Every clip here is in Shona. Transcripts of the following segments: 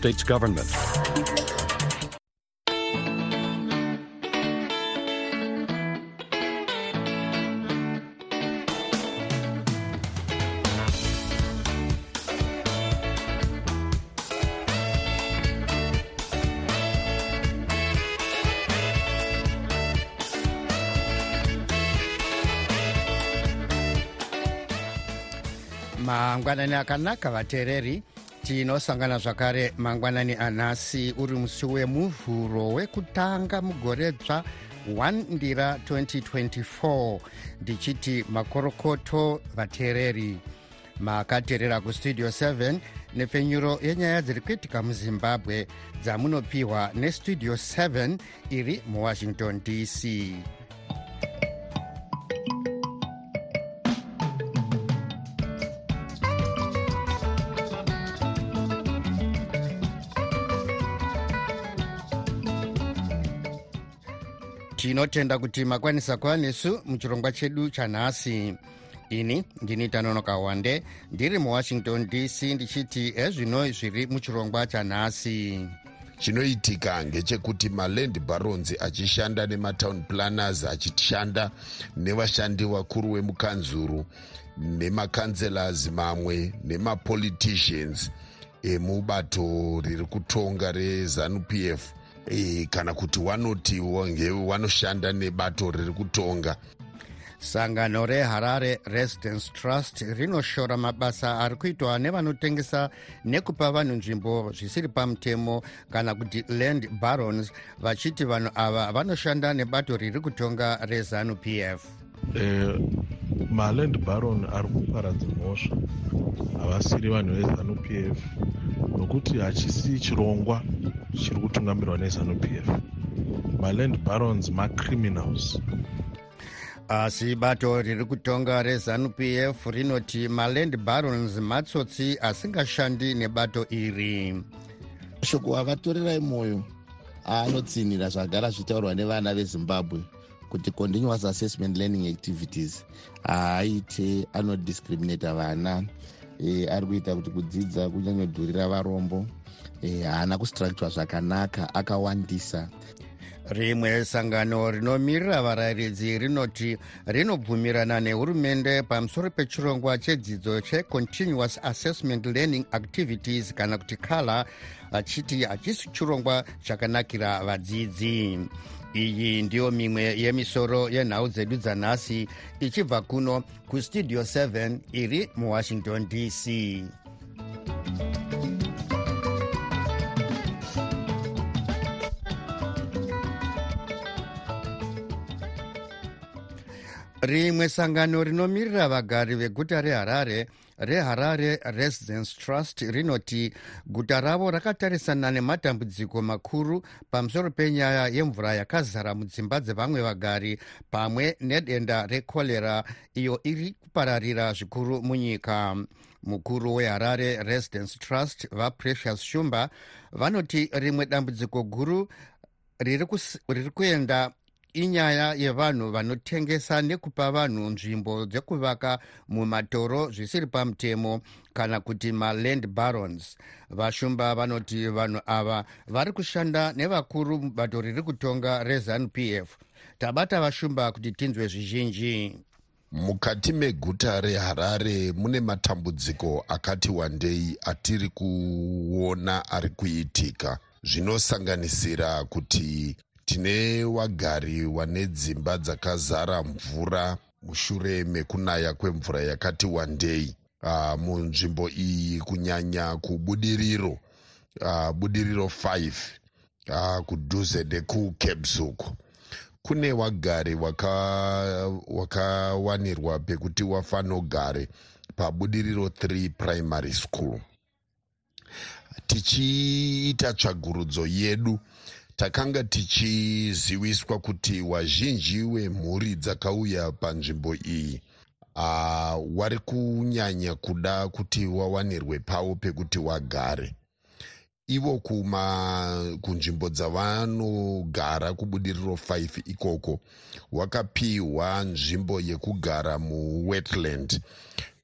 States government. mangwanani akanaka vateereri tinosangana zvakare mangwanani anhasi uri musi wemuvhuro wekutanga mugore dzva 1 ndira 2024 ndichiti makorokoto vateereri. Makateerera kustudio 7 nepfenyuro yenyaya dziri kuitika muzimbabwe dzamunopiwa nestudio 7 iri muwashington dc tinotenda kuti makwanisa kuva nesu muchirongwa chedu chanhasi. Ini ndini tanonoka wande ndiri muwashington dc ndichiti ezvino zviri muchirongwa chanhasi. Chinoitika ngechekuti maland barons achishanda nematown planners achishanda nevashandi vakuru vemukanzuru nemakanzelas mamwe nemapoliticians emubato riri kutonga rezanup f e, kana kuti wanoti wanoshanda nebato riri kutonga. Sangano reharare residence trust rinoshora mabasa ari kuitwa nevanotengesa nekupa vanhu nzvimbo zvisiri pamutemo kana kuti land barons vachiti vanhu ava vanoshanda nebato riri kutonga rezanup f. eh, maland baron ari kuparadza mhosva. Havasiri vanhu vezanup f. Nokuti hachisi chirongwa chiri kutungamirwa nezanup f. Maland barons macriminals. Asi bato riri kutonga rezanup f rinoti maland barons matsotsi asingashandi nebato iri. Shoko avatorerai mwoyo aanotsinhira zvagara zvitaurwa nevana vezimbabwe kuti continuous assessment learning activities. Haaite anodiscriminata vana e, ari kuita kuti kudzidza kunyanyodhurira varombo haana e, kustructura zvakanaka akawandisa rimwe sangano rinomirira varayiridzi rinoti rinobvumirana nehurumende pamusoro pechirongwa chedzidzo checontinuous assessment learning activities kana kuti kala achiti hachisi chirongwa chakanakira vadzidzi. Iyi ndiyo mimwe yemisoro yenhau dzedu dzanhasi ichibva kuno kustudio 7 iri muwashington dc rimwe sangano rinomirira vagari veguta reharare reharare residence trust rinoti guta ravo rakatarisana nematambudziko makuru pamusoro penyaya yemvura yakazara mudzimba dzevamwe vagari pamwe nedenda rekorera iyo iri kupararira zvikuru munyika. Mukuru weharare residence trust vaprecious shumba vanoti rimwe dambudziko guru riri kuenda inyaya yevanhu vanotengesa nekupa vanhu nzvimbo dzekuvaka mumatoro zvisiri pamutemo kana kuti maland barons. Vashumba vanoti vanhu ava vari kushanda nevakuru mubato riri kutonga rezanup f. Tabata vashumba kuti tinzwe zvizhinji. Mukati meguta reharare mune matambudziko akati wandei atiri kuona ari kuitika zvinosanganisira kuti tine wagari wane dzimba dzakazara mvura mushure mekunaya kwemvura yakati wandei. Uh, munzvimbo iyi kunyanya kubudiriro uh, budiriro 5 uh, kudhuze nekukebzuk kune wagari wakawanirwa waka pekuti wafanogare pabudiriro 3 primary school. Tichiita tsvagurudzo yedu takanga tichiziviswa kuti wazhinji wemhuri dzakauya panzvimbo iyi. Uh, wari kunyanya kuda kuti wawanirwe pavo pekuti wagare. Ivo kuma kunzvimbo dzavanogara kubudiriro 5 ikoko wakapiwa nzvimbo yekugara muwetland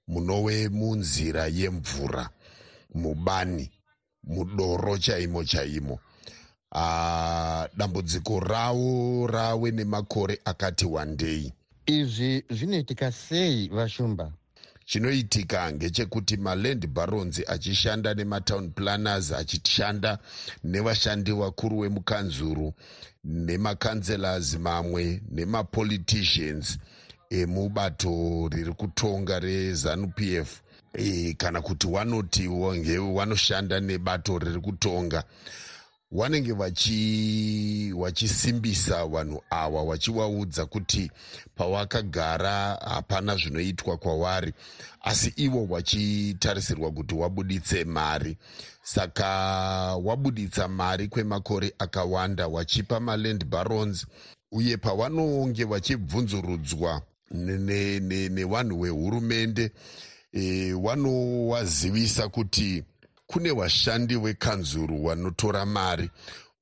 munove munzira yemvura mubani mudoro chaimo chaimo uh, dambudziko ravo rave nemakore akati wandei. Izvi zvinoitika sei vashumba? Chinoitika ngechekuti maland barons achishanda nematown planners achishanda nevashandi vakuru vemukanzuru nemakanselors mamwe nemapoliticians emubato riri kutonga rezanup f. E, kana kuti wanoti wanoshanda nebato riri kutonga vanenge vachisimbisa vanhu ava vachivaudza kuti pavakagara hapana zvinoitwa kwavari. Asi ivo vachitarisirwa kuti wabuditse mari. Saka wabuditsa mari kwemakore akawanda wachipa maland barons. Uye pavanonge vachibvunzurudzwa nevanhu vehurumende vanowazivisa kuti kune vashandi vekanzuru vanotora mari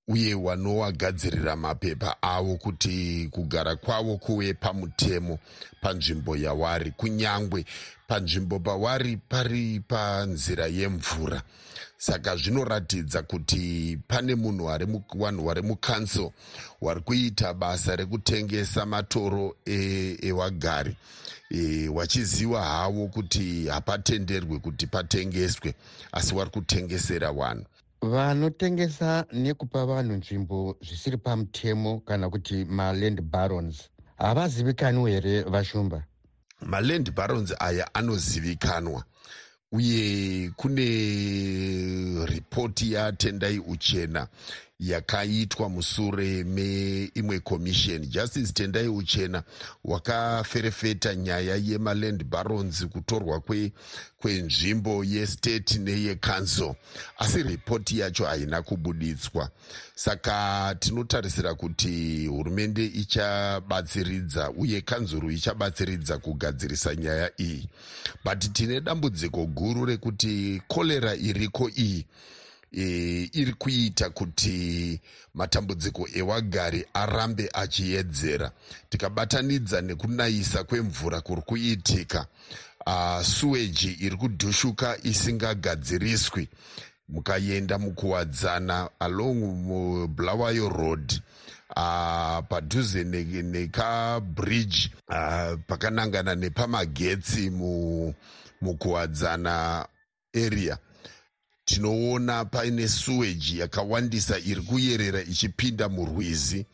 uye vanovagadzirira mapepa avo kuti kugara kwavo kuve pamutemo panzvimbo yavari. Kunyangwe panzvimbo pavari pari panzira yemvura saka zvinoratidza kuti pane munhu vanhu vari mukansel vari kuita basa rekutengesa matoro evagari e, e, wachiziva havo kuti hapatenderwi kuti patengeswe asi vari kutengesera vanhu. Vanotengesa nekupa vanhu nzvimbo zvisiri pamutemo kana kuti maland barons. Havazivikanwi here vashumba? Maland barons aya anozivikanwa uye kune ripoti yatendai uchena yakaitwa musure meimwe commission. Justice tendai uchena wakaferefeta nyaya yemaland barons kutorwa kwenzvimbo kwe yestate neyecouncil asi ripoti yacho haina kubuditswa saka tinotarisira kuti hurumende ichabatsiridza uye kanzuru ichabatsiridza kugadzirisa nyaya iyi. But tine dambudziko guru rekuti korera iriko iyi e, iri kuita kuti matambudziko ewagari arambe achiedzera. Tikabatanidza nekunayisa kwemvura kuri kuitika uh, suweji iri kudhushuka isingagadziriswi. Mukaenda mukuwadzana along mublawayo road uh, padhuze nekabridge ne uh, pakanangana nepamagetsi mukuwadzana area tinoona paine suweji yakawandisa iri kuyerera ichipinda murwizi.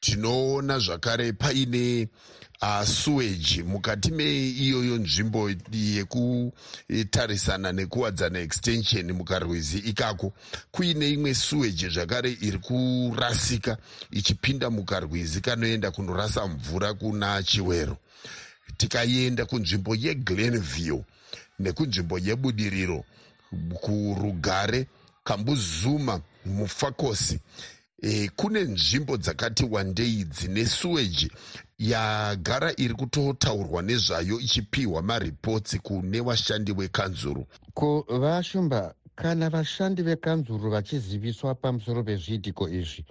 Tinoona zvakare paine uh, suweji mukati meiyoyo nzvimbo yekutarisana nekuwadzana extension mukarwizi. Ikako kuine imwe suweji zvakare iri kurasika ichipinda mukarwizi kanoenda kunorasa mvura kuna chiwero. Tikaenda kunzvimbo yeglenview nekunzvimbo yebudiriro kurugare kambuzuma mufakosi. E, kune nzvimbo dzakati wandei dzine suweji yagara iri kutotaurwa nezvayo ichipiwa maripotsi kune vashandi vekanzuru. Ko vashumba kana vashandi vekanzuru vachiziviswa pamusoro pezviitiko izvi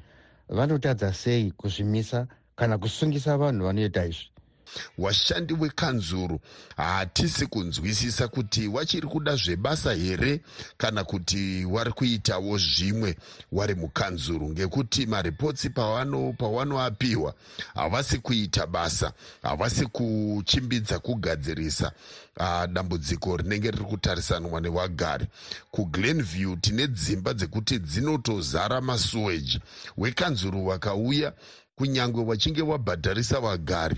vanotadza sei kuzvimisa kana kusungisa vanhu vanoita izvi vashandi vekanzuru hatisi kunzwisisa kuti wachiri kuda zvebasa here kana kuti wari kuitawo zvimwe wari mukanzuru ngekuti maripotsi pawanoapiwa havasi kuita basa havasi kuchimbidza kugadzirisa uh, dambudziko rinenge riri kutarisanwa nevagari kuglenview tine dzimba dzekuti dzinotozara masuweji. Wekanzuru vakauya kunyange vachinge vabhadharisa vagari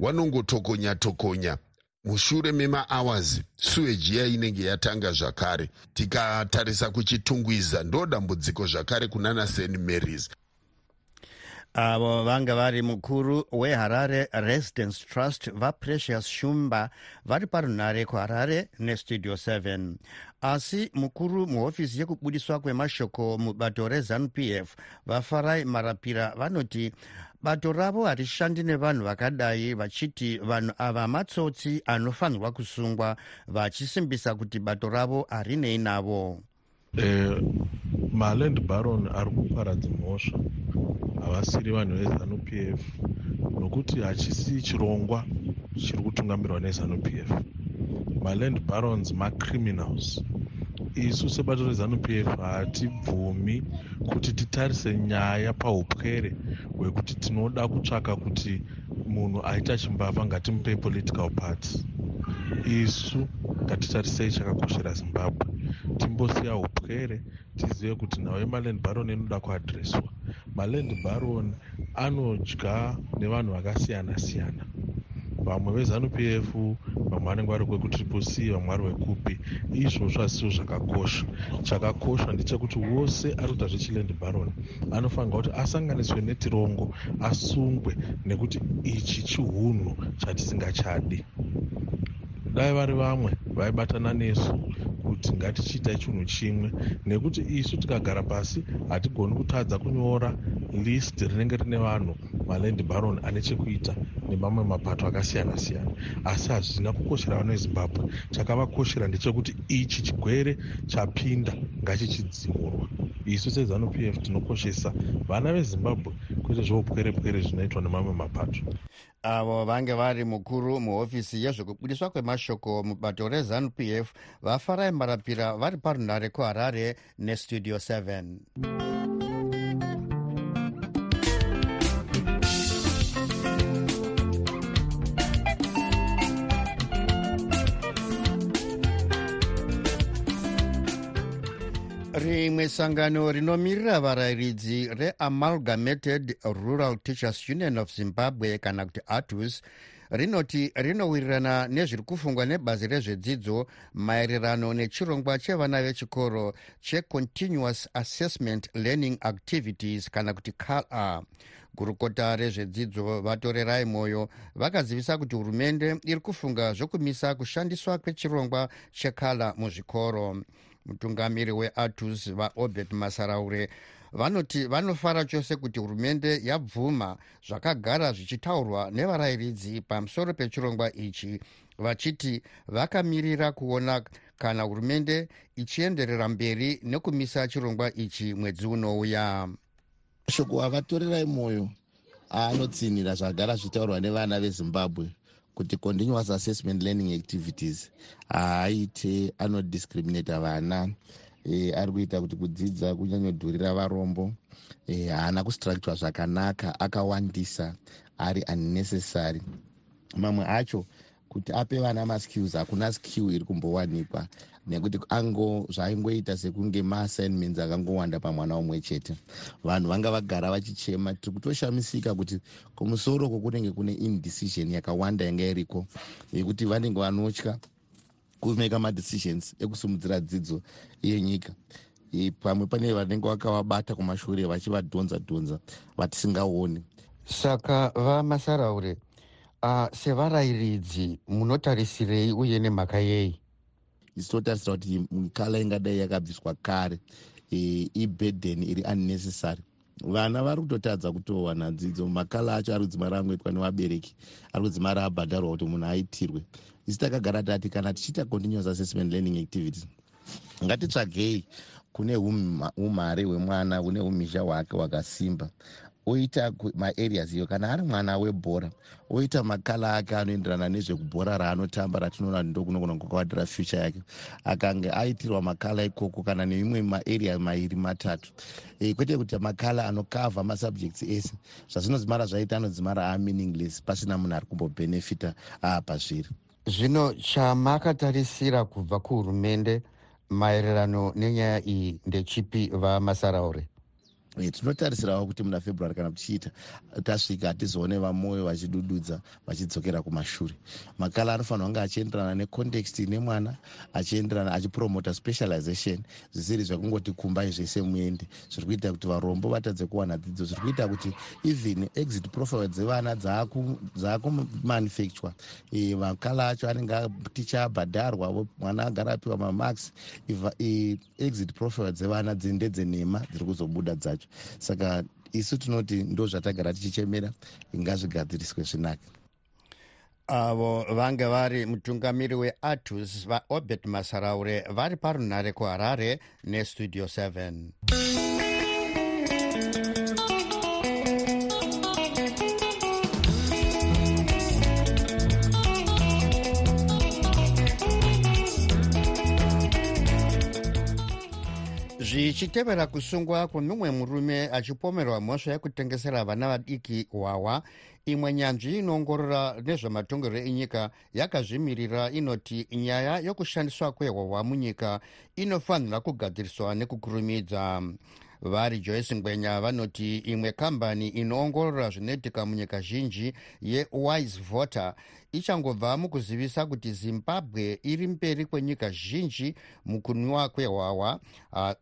vanongotokonya tokonya mushure memahours suwejiya inenge yatanga zvakare. Tikatarisa kuchitungwiza ndo dambudziko zvakare kunana st marys avo vanga vari mukuru weharare residence trust vaprecious shumba vari parunhare kuharare nestudio 7 asi mukuru muhofisi yekubudiswa kwemashoko mubato rezanup f vafarai marapira vanoti bato ravo harishandi nevanhu vakadai vachiti vanhu ava matsotsi anofanirwa kusungwa vachisimbisa kuti bato ravo harinei navo maland baron ari kuparadza mhosva. Havasiri vanhu vezanup f nokuti hachisi chirongwa chiri kutungamirwa nezanup f. Maland barons macriminals. Isu sebato rezanup f hatibvumi kuti titarise nyaya paupwere hwekuti tinoda kutsvaka kuti munhu aita chimbavha ngatimupei political party. Isu ngatitarisei chakakoshera zimbabwe. Timbosiya upwere tizive kuti nhau yemaland baron inoda kuadhireswa. Maland baron anodya nevanhu vakasiyana siyana vamwe vezanup f vamwe vanenge vari kwekutriple c vamwe vari vekupi izvozvo hazisiwo zvakakosha. Chakakosha ndechekuti wose ari kuita zvechiland baron anofanirwa kuti asanganiswe netirongo asungwe nekuti ichi chiunhu chatisingachadi dai vari vamwe vaibatana nesu kuti ngatichiitai chinhu chimwe nekuti isu tikagara pasi hatigoni kutadza kunyora list rinenge rine vanhu maland baron ane chekuita nemamwe mapato akasiyana siyana asi hazvina kukoshera vano vezimbabwe. Chakavakoshera ndechekuti ichi chigwere chapinda ngachichidzimurwa isu sezanup f tinokoshesa vana vezimbabwe kwete zveupwere-pwere zvinoitwa nemamwe mapato avo vange vari mukuru muhofisi yezvekubudiswa kwemashoko mubato rezanup f vafarai marapira vari parunhare kuharare nestudio 7 rimwe sangano rinomirira varayiridzi reamalgamated rural teachers union of zimbabwe kana kuti atus rinoti rinowirirana nezviri kufungwa nebazi rezvedzidzo maererano nechirongwa chevana vechikoro checontinuous assessment learning activities kana kuti cala gurukota rezvedzidzo vatorerai mwoyo vakazivisa kuti hurumende iri kufunga zvokumisa kushandiswa kwechirongwa chekala muzvikoro mutungamiri weatus vaobert masaraure vanoti vanofara chose kuti hurumende yabvuma zvakagara zvichitaurwa nevarayiridzi pamusoro pechirongwa ichi vachiti vakamirira kuona kana hurumende ichienderera mberi nekumisa chirongwa ichi mwedzi unouya. Shoko avatorerai mwoyo aanotsinhira zvagara zvitaurwa nevana vezimbabwe kuti continuous assessment learning activities haaite anodiscriminata vana e, ari kuita kuti kudzidza kunyanyodhurira varombo e, haana e, kustructura zvakanaka akawandisa ari unnecessary. Mamwe acho kuti ape vana maskills hakuna skill iri kumbowanikwa nekuti ango zvaingoita sekunge maassignments akangowanda pamwana umwe chete. Vanhu vanga vagara vachichema tiri kutoshamisika kuti kumusoro ko kunenge kune indecision yakawanda yanga iriko yekuti vanenge vanotya kumeka madecisions ekusumudzira dzidzo yenyika. Pamwe pane vanenge vakavabata kumashure vachivadhonza dhonza vatisingaoni. Saka vamasaraure uh, sevarayiridzi munotarisirei uye nemhaka yei isi totarisira kuti kala ingadai yakabviswa kare e, ibhedhen iri unnecessary. Vana vari kutotadza kutowana dzidzo makala acho ari kudzimara angoitwa nevabereki ari kudzimara abhadharwa kuti munhu aitirwe. Isi takagara tati kana tichiita continuous assessment learning activities ngatitsvagei kune umhare hwemwana kune umhizha hwake hwakasimba oita maareas iyo. Kana ari mwana webhora oita makala ake anoenderana nezvekubhora raanotamba ratinoona ndokunogona kwakavatira future yake. Akange aitirwa makala ikoko kana neimwe maarea mairi matatu. E, kwete kuti makala anokavha masubjects ese zvazvinozimara zvaita anodzimara aminingless pasina munhu ari kumbobhenefita pazviri. Zvino chamakatarisira kubva kuhurumende maererano nenyaya iyi ndechipi vamasaraure tinotarisirawo kuti muna february kana tichiita tasvika hatizoone vamwoyo vachidududza vachidzokera kumashure. Makala anofanira kunge achienderana necontext nemwana achienderana achipromota specialization zvisiri zvekungoti kumbai zvese muende zviri kuita kuti varombo vatadze kuwana dzidzo zviri kuita kuti even exit profile dzevana dzaakumanufacture e, makala acho anenge tichaabhadharwa mwana agara apiwa mamax exit profile dzevana dzindedzenhema dziri kuzobuda dzacho zvacho. Saka isu tinoti ndo zvatagara tichichemera ingazvigadziriswe zvinake avo vange vari mutungamiri weatus vaobert masaraure vari parunhare kuharare nestudio 7 zvichitevera kusungwa kwemumwe murume achipomerwa mhosva yekutengesera vana vadiki hwahwa imwe nyanzvi inoongorora nezvematongerwo enyika yakazvimirira inoti nyaya yokushandiswa kwehwahwa munyika inofanira kugadziriswa nekukurumidza vari joyce ngwenya vanoti imwe kambani inoongorora zvinoitika munyika zhinji yewise voter ichangobva mukuzivisa kuti zimbabwe iri mberi kwenyika zhinji mukunwiwa kwehwahwa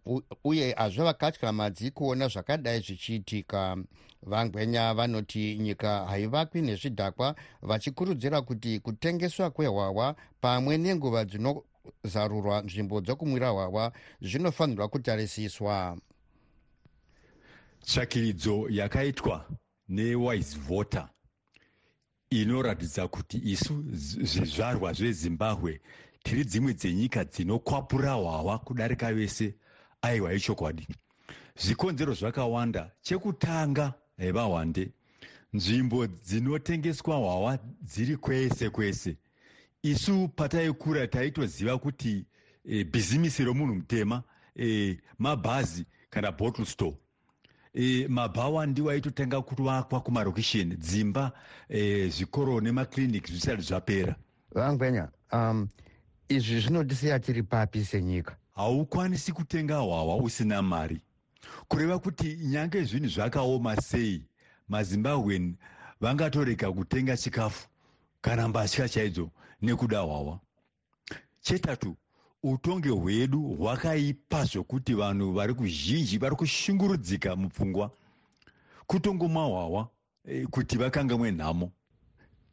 uh, uye hazvavakatyamadzi kuona zvakadai zvichiitika. Vangwenya vanoti nyika haivakwi nezvidhakwa vachikurudzira kuti kutengeswa kwehwahwa pamwe nenguva dzinozarurwa nzvimbo dzokumwira hwahwa zvinofanirwa kutarisiswa tsvakiridzo yakaitwa newise voter inoratidza kuti isu zvizvarwa zvezimbabwe tiri dzimwe dzenyika dzinokwapura hwahwa kudarika vese aiwa ichokwadi zvikonzero zvakawanda chekutanga vahwande nzvimbo dzinotengeswa hwahwa dziri kwese kwese. Isu pataikura taitoziva kuti e, bhizimisi romunhu mutema e, mabhazi kana bottle store e, mabhawa ndiwo aitotanga kuvakwa kumarokisheni dzimba e, zvikoro nemakliniki zvisati zvapera. Vangwenya um, izvi zvinotisiya tiri papi senyika? Haukwanisi kutenga hwahwa usina mari. Kureva kuti nyange zvinhu zvakaoma sei mazimbabwen vangatorega kutenga chikafu kana mbatya chaidzo nekuda hwahwa. Chetatu utonge hwedu hwakaipa zvokuti vanhu vari kuzhinji vari kushungurudzika mupfungwa. Kutongomwa hwahwa e, kuti vakangamwe nhamo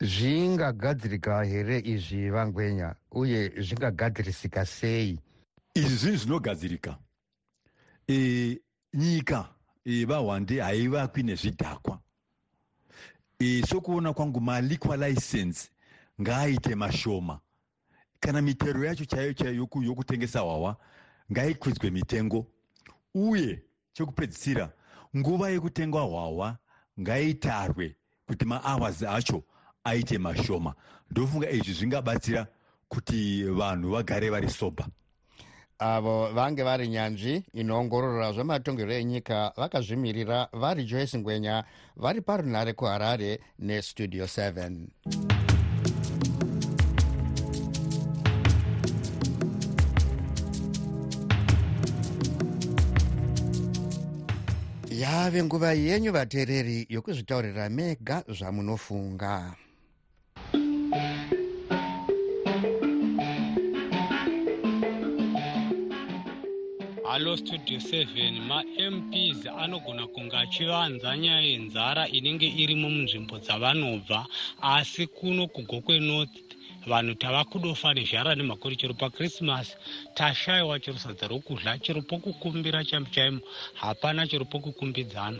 zvingagadzirika here izvi vangwenya uye zvingagadzirisika sei? Izvi zvinhu zvinogadzirika. E, nyika e, vahwande haivakwi nezvidhakwa. E, sokuona kwangu maliqua license ngaaite mashoma kana mitero yacho chaiyo chaiyo yokutengesa hwahwa ngaikwidzwe mitengo. Uye chekupedzisira nguva yekutengwa hwahwa ngaitarwe kuti mahours acho aite mashoma. Ndofunga izvi zvingabatsira kuti vanhu vagare vari soba avo vange vari nyanzvi inoongorora zvematongerwo enyika vakazvimirira vari joyce ngwenya vari parunhare kuharare nestudio 7 yave nguva yenyu vateereri yokuzvitaurira mega zvamunofunga. Halo studio 7 mamps anogona kunge achivanza nyaya yenzara inenge irimo munzvimbo dzavanobva asi kuno kugokwenorth vanhu tava kudofa nezhara nemakuri chero pakrismasi tashayiwa chero sadza rokudla chero pokukumbira chaimo chaimo hapana chero pokukumbidzana.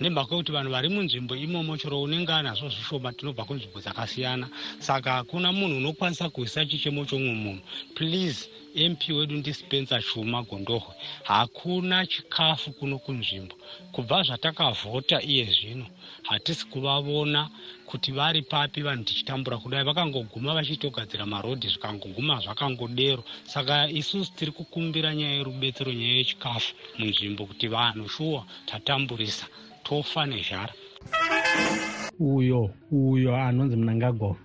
Nemhaka yekuti vanhu vari munzvimbo imomo chero unenge anazvo zvishoma tinobva kunzvimbo dzakasiyana. Saka hakuna munhu unokwanisa kuisa chichemo chomwe munhu. Please mp wedu ndispencer chuma gondohwe. Hakuna chikafu kuno kunzvimbo. Kubva zvatakavhota iye zvino hatisi kuvavona kuti vari papi vanhu tichitambura kudai vakangoguma vachitogadzira marodhi zvikangoguma zvakangodero saka isusu tiri kukumbira nyaya yerubetsero nyaya yechikafu munzvimbo kuti vanhu shuwa tatamburisa tofa nezhara. Uyo uyo anonzi munangago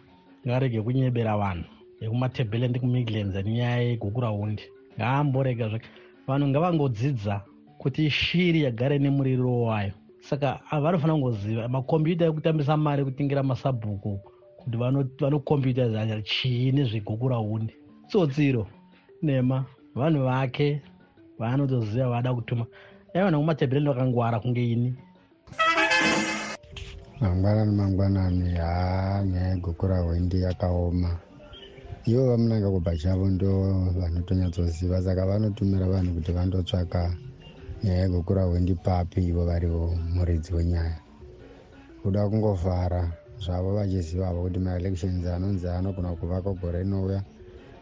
ngarege kunyebera vanhu. Ekumatebhelendi kumidlands nenyaya yegukurahundi ngaamborega zvake. Vanhu ngavangodzidza kuti shiri yagare nemuriro wayo saka vanofanira kungoziva makombiyuta ekutambisa mari ekutingira masabhuku kuti vanokombiyuta zanya chii nezvegukurahundi tsotsiro nema vanhu vake vaanotoziva vaada kutuma. Aiwana kumatebhelendi vakangwara kunge ini. Mangwanani mangwanani haa nyaya yegukurahundi yakaoma ivo vamunanga kubva chavo ndo vanotonyatsoziva saka vanotumira vanhu kuti vandotsvaka nyaya yekukura hwendi papi ivo varivo muridzi wenyaya. Kuda kungovhara zvavo vachizivavo kuti maelections anonzi anogona kuvaka gore rinouya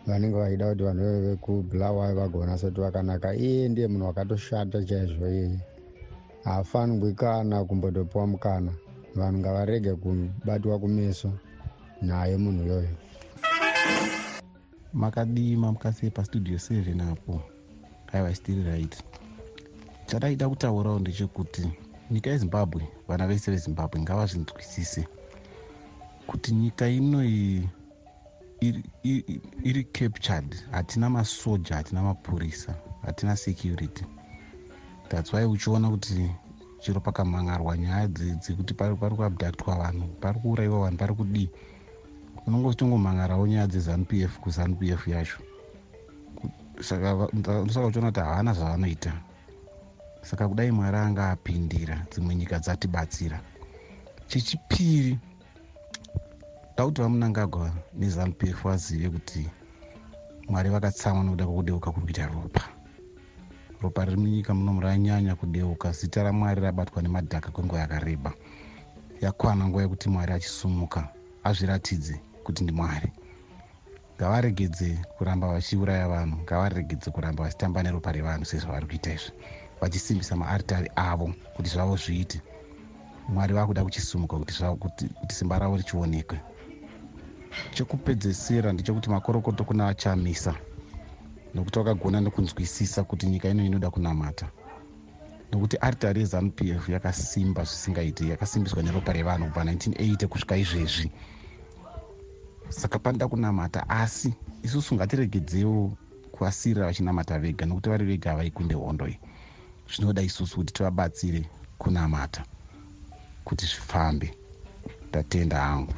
vanenge vaida kuti vanhu veve vekubulawayo vagonasa kuti vakanaka. Iye ndiye munhu wakatoshata chaizvo iyeye haafanirwi kana kumbotopiwa mukana. Vanhu ngavarege kubatwa kumeso naye munhu iyoyo. Makadima mukasei pastudio 7 apo. Aiwa still right chadaida kutaurawo ndechekuti nyika yezimbabwe vana vese vezimbabwe ngavazvinzwisise kuti nyika inoyi iri, iri, iri captured hatina masoja hatina mapurisa hatina security. Thats why uchiona kuti chiro pakamangarwa nyaya dzekuti pari kuabductwa vanhu pari kuurayiwa vanhu pari kudii unongotingomangarawo nyaya dzezanup f kuzanup f yacho. Saka ndosaka uchiona kuti havana zvavanoita saka kudai mwari anga apindira dzimwe nyika dzatibatsira. Chechipiri da kuti vamunangagwa nezanup f vazive kuti mwari vakatsamwa nokuda kwokudeuka kuri kuita ropa. Ropa riri munyika muno ranyanya kudeuka zita ramwari rabatwa nemadhaka kwenguva yakareba. Yakwana nguva yekuti mwari achisumuka azviratidze kuti ndimwari ngavaregedze kuramba vachiuraya vanhu ngavaregedze kuramba vachitamba neropa revanhu sezvavari kuita izvi vachisimbisa maaritari avo kuti zvavo zviite. Mwari vakuda kuchisumuka kuti simba ravo richionekwe. Chekupedzesera ndechekuti makorokoto kuna achamisa nokuti vakagona nekunzwisisa kuti nyika ino inoda kunamata. Nokuti aritari yezanup f yakasimba zvisingaiti yakasimbiswa neropa revanhu kubva 1980 kusvika izvezvi. Saka panoda kunamata asi isusu ngatiregedzewo kuvasirira vachinamata vega nokuti vari vega havaikunde hondo iyi zvinoda isusu kuti tivabatsire kunamata kuti zvifambe. Ndatenda hangu.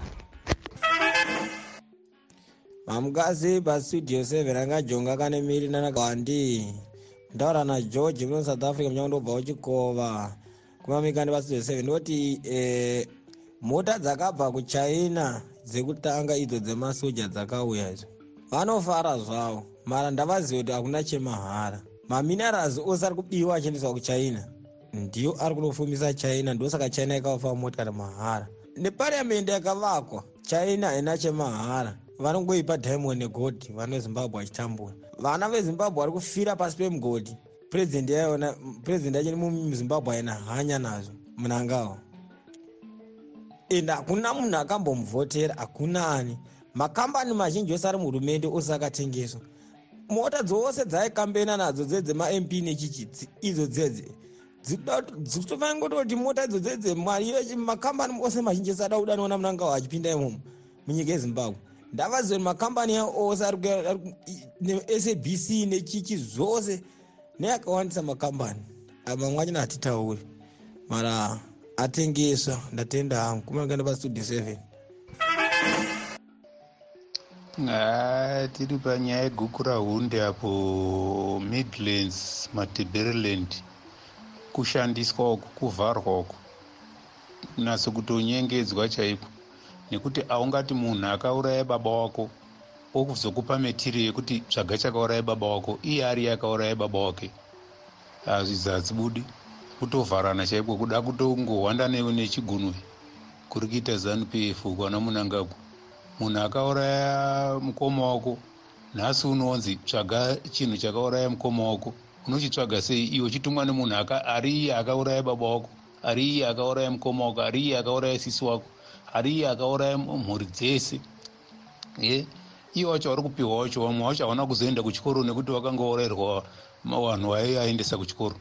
Mamukasi pastudio 7 angajonga kane miri nanagawandi ndaura nageorge muno south africa munyanga ndobva uchikova kumamikandi pastudio 7 ndoti eh, mota dzakabva kuchina dzekutanga idzo dzemasoja dzakauya idzo. Vanofara zvavo mara ndavaziva kuti hakuna chemahara maminerals ose ari kubiwa achiendeswa kuchina ndiyo ari kunofumisa china ndosaka china ikavafa motikari mahara nepariamendi yakavakwa china haina chemahara vanongoipa diamond negodhi vana vezimbabwe vachitambura vana vezimbabwe vari kufira pasi pemugodhi purezidendi yaiona purezidendi yacho nemuzimbabwe haina hanya nazvo munangawo and hakuna munhu akambomuvhotera hakuna ani. Makambani mazhinji ose ari muhurumende ose akatengeswa mota dzose dzaikambena nadzo dzedzemamp nechichi idzo dzedze. Dzitofanira ngototi mota idzo dzedze makambani ose mazhinji ese ada kuda niona munangawo achipinda imomo munyika yezimbabwe. Ndavaziva kuti makambani ose nesabc nechichi zvose neakawandisa makambani. Mamwe achina hatitauri mara atengeswa ndatenda hangu kumangaenda pastudio 7 ha tiri panyaya yegukura hunde apo midlands mateberiland kushandiswa uku kuvharwa uku. Naso kutonyengedzwa chaiko? Nekuti aungati munhu akauraya baba wako okuzokupa metiri yekuti tsvaga chakauraya baba wako iye ari yakauraya baba wake. Hazvizatsibudi kutovharana chaiko? Kuda kutongohwanda nechigunwe kuri kuita zanup f kwana munangaku munhu akauraya mukoma wako nhasi unonzi tsvaga chinhu chakauraya mukoma wako. Unochitsvaga sei? Iwe uchitumwa nemunhu ari iye akauraya baba wako ari iye akauraya mukoma wako ari iye akauraya sisi wako ari iye akauraya mhuri dzese. Ye? Iye wacho vari kupiwa wacho vamwe wacho havana kuzoenda kuchikoro nekuti vakanga urayirwa vanhu vaiaendesa kuchikoro.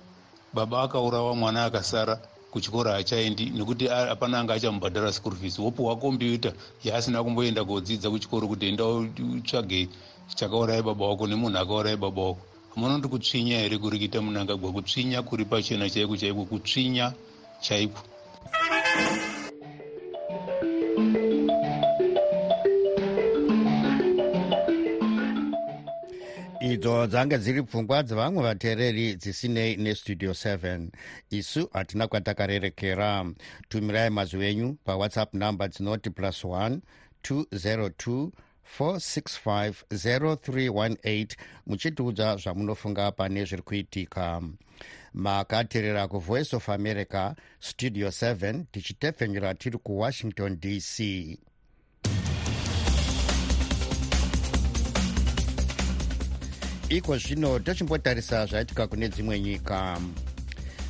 Baba akaurawa mwana akasara kuchikoro haachaendi nekuti hapana anga achamubhadhara school fees. Wopiwa kombyuta yaasina kumboenda kodzidza kuchikoro kuti enda utsvage chakauraya baba wako nemunhu akauraya baba wako. Hamunoti kutsvinya here kuri kuita munangagwa kutsvinya kuri pachena chaiko chaiko kutsvinya chaiko idzo dzange dziri pfungwa dzevamwe vateereri dzisinei nestudio 7 isu hatina kwatakarerekera. Tumirai mazwi enyu pawhatsapp number dzinoti plus 1 202 4650318 muchitiudza zvamunofunga pane zviri kuitika. Makateerera kuvoice of america studio 7 tichitepfenyura tiri kuwashington dc iko zvino tochimbotarisa zvaitika kune dzimwe nyika.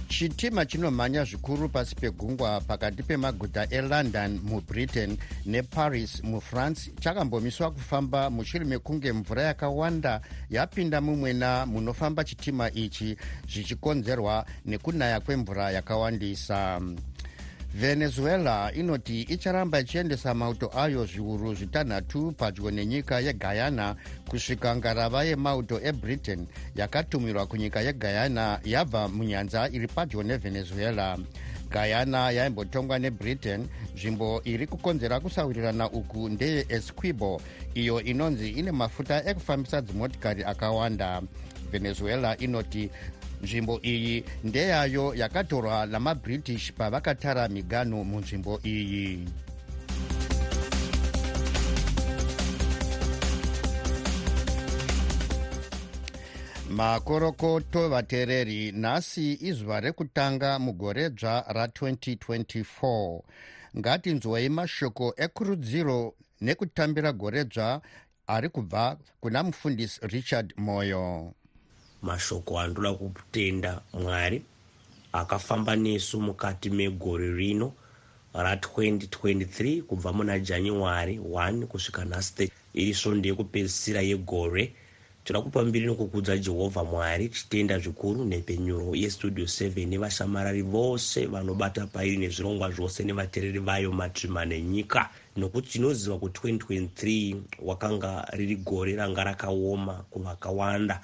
Chitima chinomhanya zvikuru pasi pegungwa pakati pemaguta elondon mubritain neparis mufrance. Chakambomiswa kufamba mushure mekunge mvura yakawanda yapinda mumwena munofamba chitima ichi zvichikonzerwa nekunaya kwemvura yakawandisa venezuela inoti icharamba ichiendesa mauto ayo zviuru zvitanhatu padyo nenyika yeguyana kusvika ngarava yemauto ebritain yakatumirwa kunyika yeguyana yabva munyanza iri padyo nevenezuela. Guyana yaimbotongwa nebritain nzvimbo iri kukonzera kusawirirana uku ndeye esquibo iyo inonzi ine mafuta ekufambisa dzimotikari akawanda. Venezuela inoti nzvimbo iyi ndeyayo yakatorwa namabritish pavakatara miganhu munzvimbo iyi. Makorokoto vateereri nhasi izuva rekutanga mugore dzva ra2024 ngatinzwei mashoko ekurudziro nekutambira gore dzva ari kubva kuna mufundisi richard moyo mashoko andoda kutenda mwari akafamba nesu mukati megore rino ra2023 kubva muna january 1 kusvika nhasi iri svondo yekupedzisira yegore. Toda kupa mbiri nokukudza jehovha mwari tichitenda zvikuru nhepenyuro yestudio 7 nevashamarari vose vanobata pairi nezvirongwa zvose nevateereri vayo matsvima nenyika. Nokuti tinoziva kuti 2023 wakanga riri gore ranga rakaoma kuvakawanda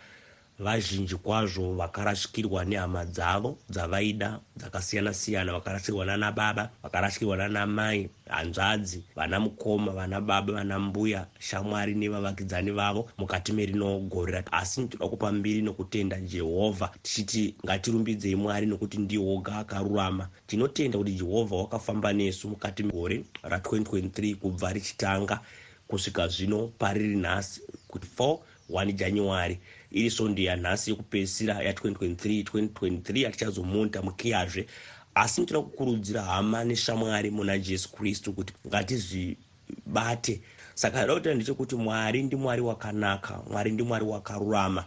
vazhinji kwazvo vakarashikirwa nehama dzavo dzavaida dzakasiyana-siyana. Vakarashikirwa nana baba vakarashikirwa nana mai hanzvadzi vana mukoma vana baba vana mbuya shamwari nevavakidzani vavo mukati merinogorera asi toda kupa mbiri nokutenda jehovha. Tichiti ngatirumbidzei mwari nokuti ndiye woga akarurama. Tinotenda kuti jehovha wakafamba nesu mukati megore ra2023 kubva richitanga kusvika zvino pariri nhasi kuti 4 1 january iri svondo yanhasi yekupedzisira ya2023 2023 hatichazomonta mukiyazve. Asi nitoda kukurudzira hama neshamwari muna jesu kristu kuti ngatizvibate. Saka da kutaura ndechekuti mwari ndimwari wakanaka mwari ndimwari wakarurama.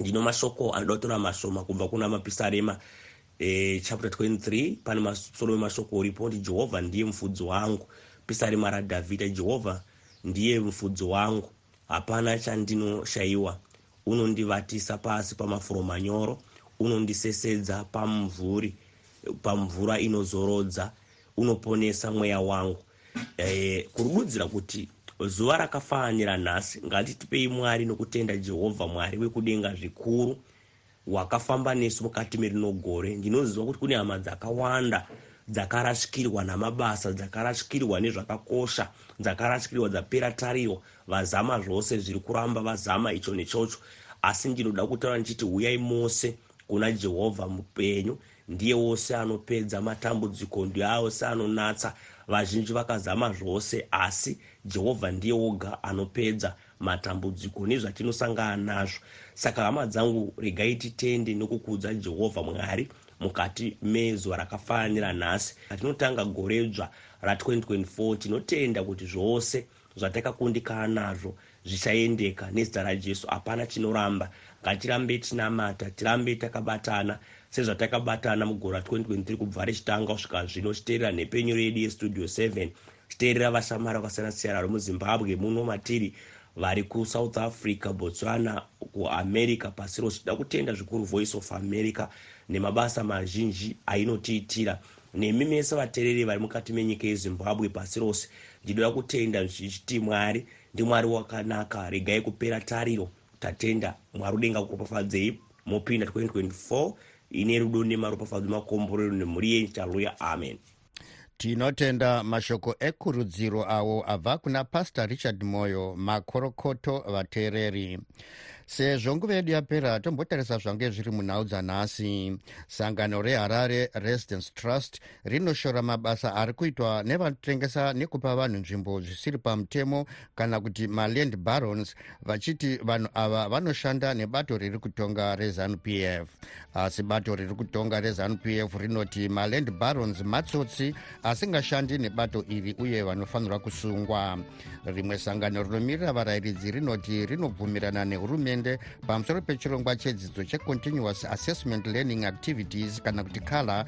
Ndino mashoko anoda kutora mashoma kubva kuna mapisarema e, chapter 23 pane masoro wemashoko uripo kuti jehovha ndiye mufudzi wangu. Pisarema radhavhidha jehovha ndiye mufudzi wangu. Hapana chandinoshayiwa unondivatisa pasi pamafuro manyoro unondisesedza pamvuri pamvura inozorodza unoponesa mweya wangu. E, kurududzira kuti zuva rakafanira nhasi ngatitipei mwari nokutenda jehovha mwari wekudenga zvikuru wakafamba nesu mukati merinogore. Ndinoziva kuti kune hama dzakawanda dzakarashikirwa namabasa dzakarashikirwa nezvakakosha dzakarashikirwa dzapera tariro. Vazama zvose zviri kuramba vazama icho nechocho asi ndinoda kutaura ndichiti uyai mose kuna jehovha mupenyu. Ndiye wose anopedza matambudziko ndiye wose anonatsa. Vazhinji vakazama zvose asi jehovha ndiye woga anopedza matambudziko nezvatinosangana nazvo. Saka hama dzangu regai titende nokukudza jehovha mwari mukati mezuva rakafanira nhasi. Atinotanga goredzva ra2024 tinotenda kuti zvose zvatakakundikana nazvo zvichaendeka nezita rajesu. Hapana chinoramba. Ngatirambe tinamata tirambe takabatana. Sezvatakabatana mugore ra2023 kubva richitanga kusvika zvino chiteerera nhepenyuro yedu yestudio 7 chiteerera vashamari vakasiyana-siyana vari muzimbabwe muno matiri vari kusouth africa botswana kuamerica pasi rose. Tida kutenda zvikuru voice of america nemabasa mazhinji ainotiitira. Nemi mese vateereri vari mukati menyika yezimbabwe pasi rose ndinoda kutenda zvichiti mwari ndimwari wakanaka. Regai kupera tariro. Tatenda. Mwari udenga kuropafadzei mopinda 2024 ine rudo nemaropafadzo makomborero nemhuri yenyu. Chaluya amen. Tinotenda mashoko ekurudziro awo abva kuna pastor richard moyo makorokoto vateereri sezvo nguva yedu yapera tombotarisa zvange zviri munhau dzanhasi sangano reharare residence trust rinoshora mabasa ari kuitwa nevanotengesa nekupa vanhu nzvimbo zvisiri pamutemo kana kuti maland barons vachiti vanhu ava vanoshanda nebato riri kutonga rezanup f. Asi bato riri kutonga rezanup f rinoti maland barons matsotsi asingashandi nebato iri uye vanofanirwa kusungwa. Rimwe sangano rinomirira varayiridzi rinoti rinobvumirana nehurumende hurumende pamusoro pechirongwa chedzidzo checontinuous assessment learning activities kana kuti kala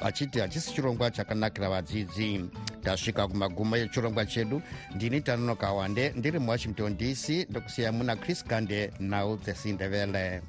achiti hachisi chirongwa chakanakira vadzidzi. Tasvika kumagumo echirongwa chedu ndini tanonoka wande ndiri muwashington dc ndokusiya muna chris gande nhau dzesindevele